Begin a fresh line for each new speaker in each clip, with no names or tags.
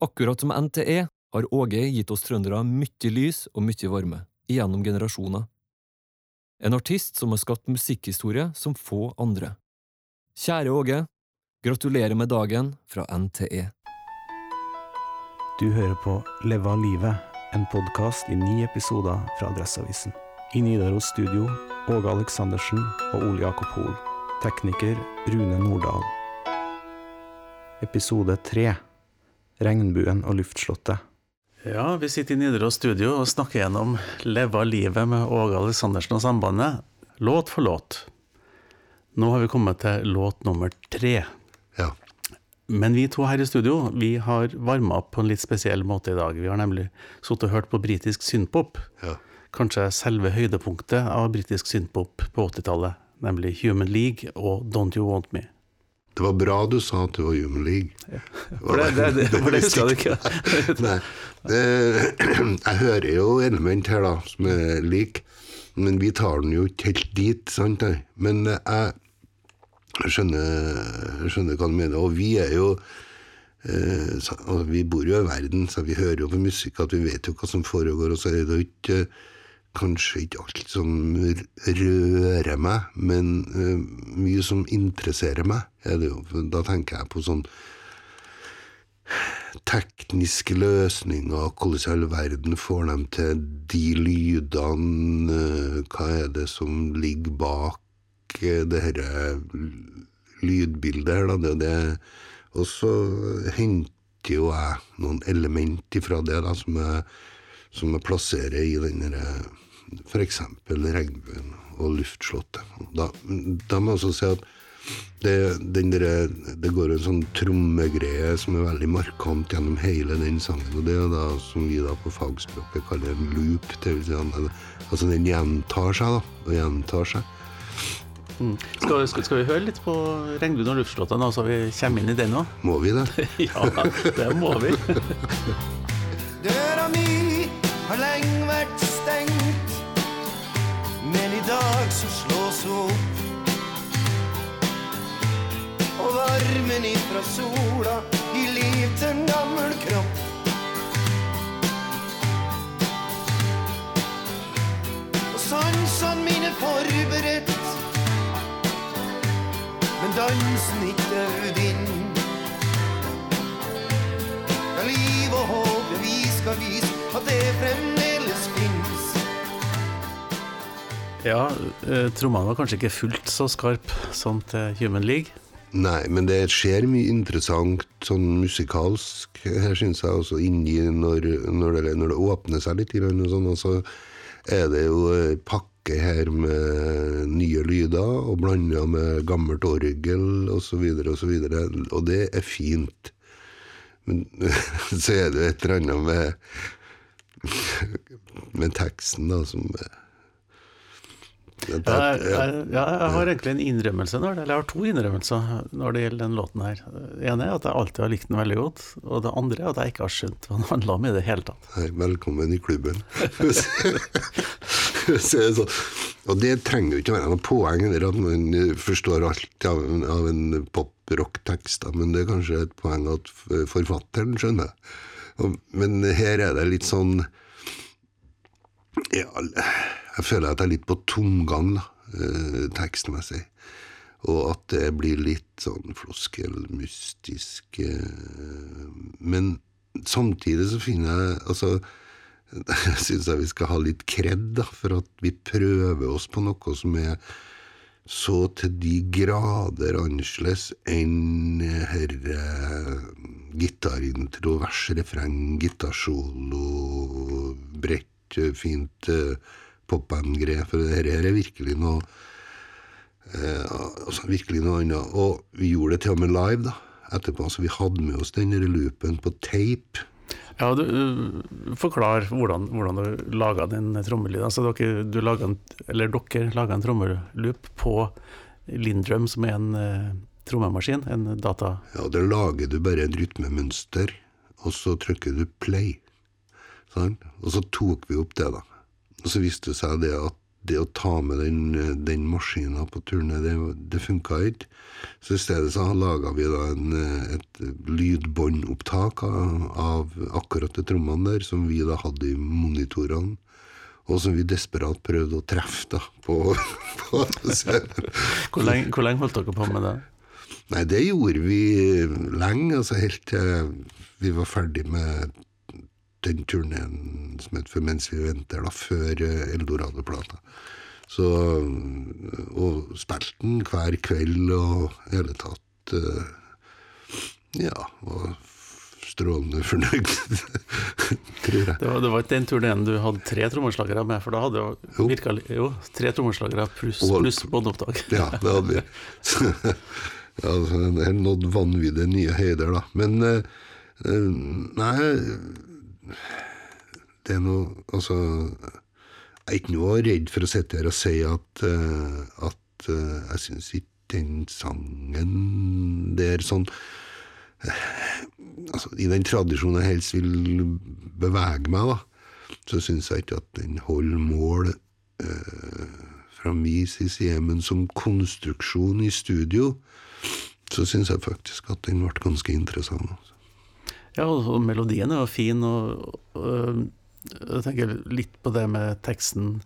Akkurat som NTE har Åge gitt oss trøndere mye lys og mye varme, gjennom generasjoner. En artist som har skapt musikkhistorie som få andre. Kjære Åge, gratulerer med dagen fra NTE.
Du hører på Leve av livet, en podkast i ni episoder fra Adresseavisen. I Nidaros studio Åge Aleksandersen og Ole Jakob Hoel. Tekniker Rune Nordahl. Episode tre Regnbuen og luftslottet.
Ja, vi sitter i Nidaros studio og snakker gjennom Leve av livet med Åge Aleksandersen og Sambandet, låt for låt. Nå har vi kommet til låt nummer tre.
Ja.
Men vi to her i studio vi har varma opp på en litt spesiell måte i dag. Vi har nemlig sittet og hørt på britisk synpop.
Ja.
Kanskje selve høydepunktet av britisk synpop på 80-tallet. Nemlig Human League og Don't You Want Me.
Det var bra du sa at det var Human League.
For det, det, det, det, det husker du ikke?
Nei. Jeg hører jo element her, da, som er lik. Men vi tar den jo ikke helt dit, sant? Men jeg, jeg, skjønner, jeg skjønner hva du mener. Og vi er jo eh, så, og Vi bor jo i verden, så vi hører jo på musikk at vi vet jo hva som foregår. Og så er det jo ikke kanskje ikke alt som rører meg, men uh, mye som interesserer meg. Da tenker jeg på sånn tekniske løsninger, hvordan i all verden får de til de lydene, uh, hva er det som ligger bak uh, det herre lydbildet her, da, det det. Og så henter jo jeg noen element ifra det, da, som jeg, som jeg plasserer i den derre eksempel regnbuen og luftslottet. Da, da må jeg også si at det, den der, det går en sånn trommegreie som er veldig markant gjennom hele den sangen. Og det er da som vi da på fagspråket kaller en loop. Det vil si at altså den gjentar seg, da. Og gjentar seg.
Mm. Skal, skal, skal vi høre litt på Regnbuen og luftslottet nå, så vi kommer inn i den òg?
Må vi det?
Ja, det må vi.
Døra mi har lenge vært stengt, dag som slås opp. Og varmen ifra sola gir liv til en gammel kropp. Og sansene mine forberedt, men dansen ikke øvd inn. Ja, liv og håp, vi skal vise at det fremdeles
Ja, eh, trommene var kanskje ikke fullt så skarp som til Human League.
Nei, men det skjer mye interessant sånn musikalsk her, syns jeg, også inni når, når, det, når det åpner seg litt, og sånn, og så er det jo en pakke her med nye lyder, og blanda med gammelt orgel, så videre, og så og det er fint. Men så er det jo et eller annet med, med teksten, da, som
Ja, jeg, jeg, jeg har egentlig en innrømmelse, når det, eller jeg har to innrømmelser når det gjelder den låten her. Det ene er at jeg alltid har likt den veldig godt, og det andre er at jeg ikke har skjønt hva den handla om i det hele tatt.
Hei, velkommen i klubben. Og det trenger jo ikke være noe poeng eller at man forstår alt av, en- av en pop-rock-tekst, men det er kanskje et poeng at forfatteren skjønner. Men her er det litt sånn ja, Jeg føler at jeg er litt på tomgang, da, eh, tekstmessig. Og at det blir litt sånn floskelmystisk. eh, Men samtidig så finner jeg altså jeg syns jeg vi skal ha litt kred for at vi prøver oss på noe som er så til de grader annerledes enn herre gitarintro, vers, refreng, gitarsolo, bredt, fint popband-greie. For det her er virkelig noe eh, altså virkelig noe annet. Og vi gjorde det til og med live, da. Etterpå, så Vi hadde med oss den loopen på tape.
Ja, du, uh, Forklar hvordan, hvordan du laga den trommelyden. Altså dere, du en, eller dere laga en trommeloop på Lindrum, som er en uh, trommemaskin, en data...
Ja, Der lager du bare et rytmemønster, og så trykker du play. Sant? Og så tok vi opp det, da. Og så viste det seg det at det å ta med den, den maskina på turné, det, det funka ikke. Så i stedet så laga vi da en, et lydbåndopptak av, av akkurat de trommene der, som vi da hadde i monitorene. Og som vi desperat prøvde å treffe da, på, på.
Hvor lenge, hvor lenge holdt dere på med det?
Nei, det gjorde vi lenge, altså helt til vi var ferdig med den turneen som het For mens vi venter, da, før eh, Eldorado-plata. Så Og spilte den hver kveld og i hele tatt eh, Ja, var strålende fornøyd, tror jeg.
Det var, det var ikke den turneen du hadde tre trommeslagere med, for da hadde
Jo.
virka Jo, tre trommeslagere pluss plus båndopptak.
Ja, det hadde vi. ja, så en nådd vanvittige nye høyder, da. Men eh, eh, Nei Det er noe Altså Jeg er ikke noe redd for å sitte her og si at, eh, at eh, jeg syns ikke den sangen der sånn eh, Altså, I den tradisjonen jeg helst vil bevege meg, da, så syns jeg ikke at den holder mål fra min side, men som konstruksjon i studio, så syns jeg faktisk at den ble ganske interessant. Altså.
Ja, og melodien er jo fin, og, og jeg tenker litt på det med teksten.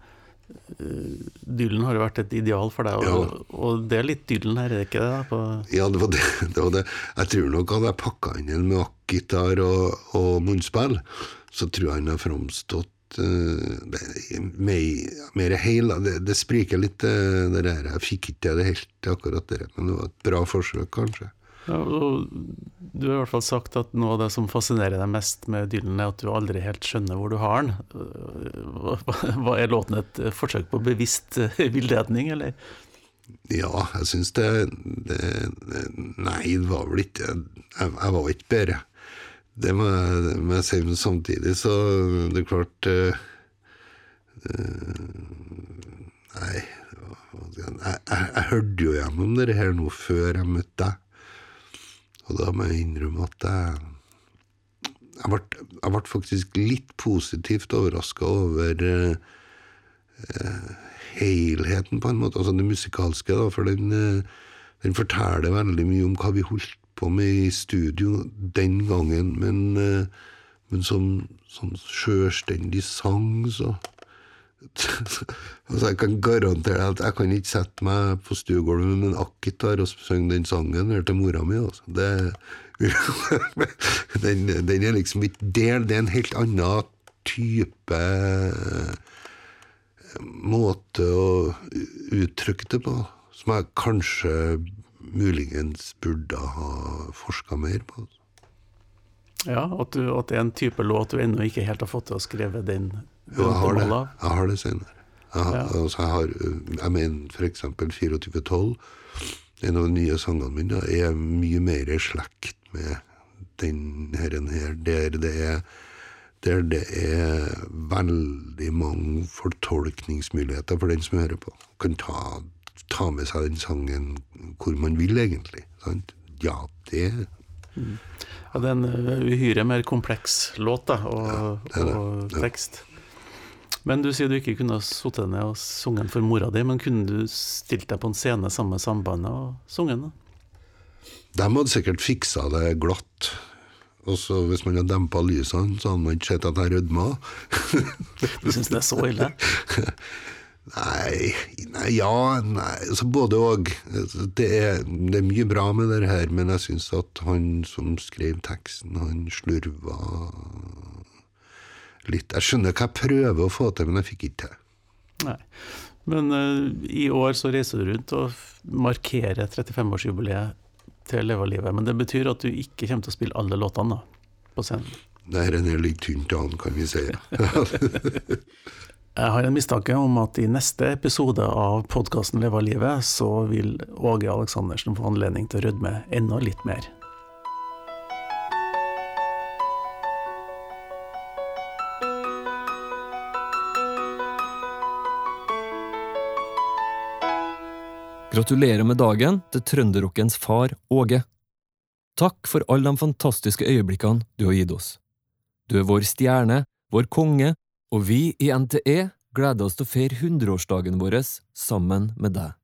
Eh, Dylan har jo vært et ideal for deg, og, og det er litt Dylan her, er det ikke det? På,
Ja, det var det, det var det. Jeg tror nok hadde jeg pakka inn en med akkgitar og, og munnspill, så tror jeg han har framstått eh, mer, heil. Det, det spriker litt, det der. Jeg fikk ikke til det helt, akkurat det, men det var et bra forsøk, kanskje.
Ja, du har i hvert fall sagt at noe av det som fascinerer deg mest med Dylan, er at du aldri helt skjønner hvor du har den. Hva, er låten et forsøk på bevisst villedning, eller?
Ja, jeg syns det, det, det Nei, det var vel ikke Jeg, jeg var ikke bedre. Det må jeg, si, men samtidig så Det er klart uh, uh, Nei jeg, jeg, jeg hørte jo gjennom det her nå før jeg møtte deg. Og da må jeg innrømme at jeg jeg ble, jeg ble faktisk litt positivt overraska over eh, helheten, på en måte, altså det musikalske, da, for den, eh, den forteller veldig mye om hva vi holdt på med i studio den gangen, men, eh, men som, som sjølstendig sang, så altså Jeg kan garantere deg at jeg kan ikke sette meg på stuegulvet med en akitar og synge den sangen her til mora mi. Altså. Det, den, den er liksom ikke der. Det er en helt annen type måte å uttrykke det på, som jeg kanskje muligens burde ha forska mer på.
Ja, at, du, at det er en type låt du ennå ikke helt har fått til å skrive den
Jo, jeg har det. Jeg har det senere. Jeg, har,
Ja.
altså, jeg, har, jeg mener eksempel 2412, en av de nye sangene mine, er mye mer i slekt med den her, der det er der det er veldig mange fortolkningsmuligheter for den som hører på. Kan ta, ta med seg den sangen hvor man vil, egentlig. Sant? Ja, det
Ja, det er en uh, uhyre mer kompleks låt da, og,
det er det.
og
Ja.
Men du sier du ikke kunne sittet ned og sunget for mora di, men kunne du stilt deg på en scene sammen med sambandet og sunget?
De hadde sikkert fiksa det glatt. Og så hvis man hadde dempa lysene, så hadde man ikke sett at jeg rødma.
Du syns det er så ille?
Nei, nei ja nei, altså Både og. Det det er mye bra med det her, men jeg syns at han som skrev teksten, han slurva litt. Jeg skjønner hva jeg prøver å få til, men jeg fikk ikke til.
Nei. Men uh, i år så reiser du rundt og markerer 35-årsjubileet til Leva livet. Men det betyr at du ikke kommer til å spille alle låtene da, på scenen.
Det her er litt tynt an, kan vi si.
Jeg har en mistanke om at i neste episode av podkasten Leva livet, så vil Åge Aleksandersen få anledning til å rødme enda litt mer.
Gratulerer med dagen til trønderrockens far Åge. Takk for alle de fantastiske øyeblikkene du har gitt oss. Du er vår stjerne, vår konge, og vi i NTE gleder oss til å feire hundreårsdagen vår sammen med deg.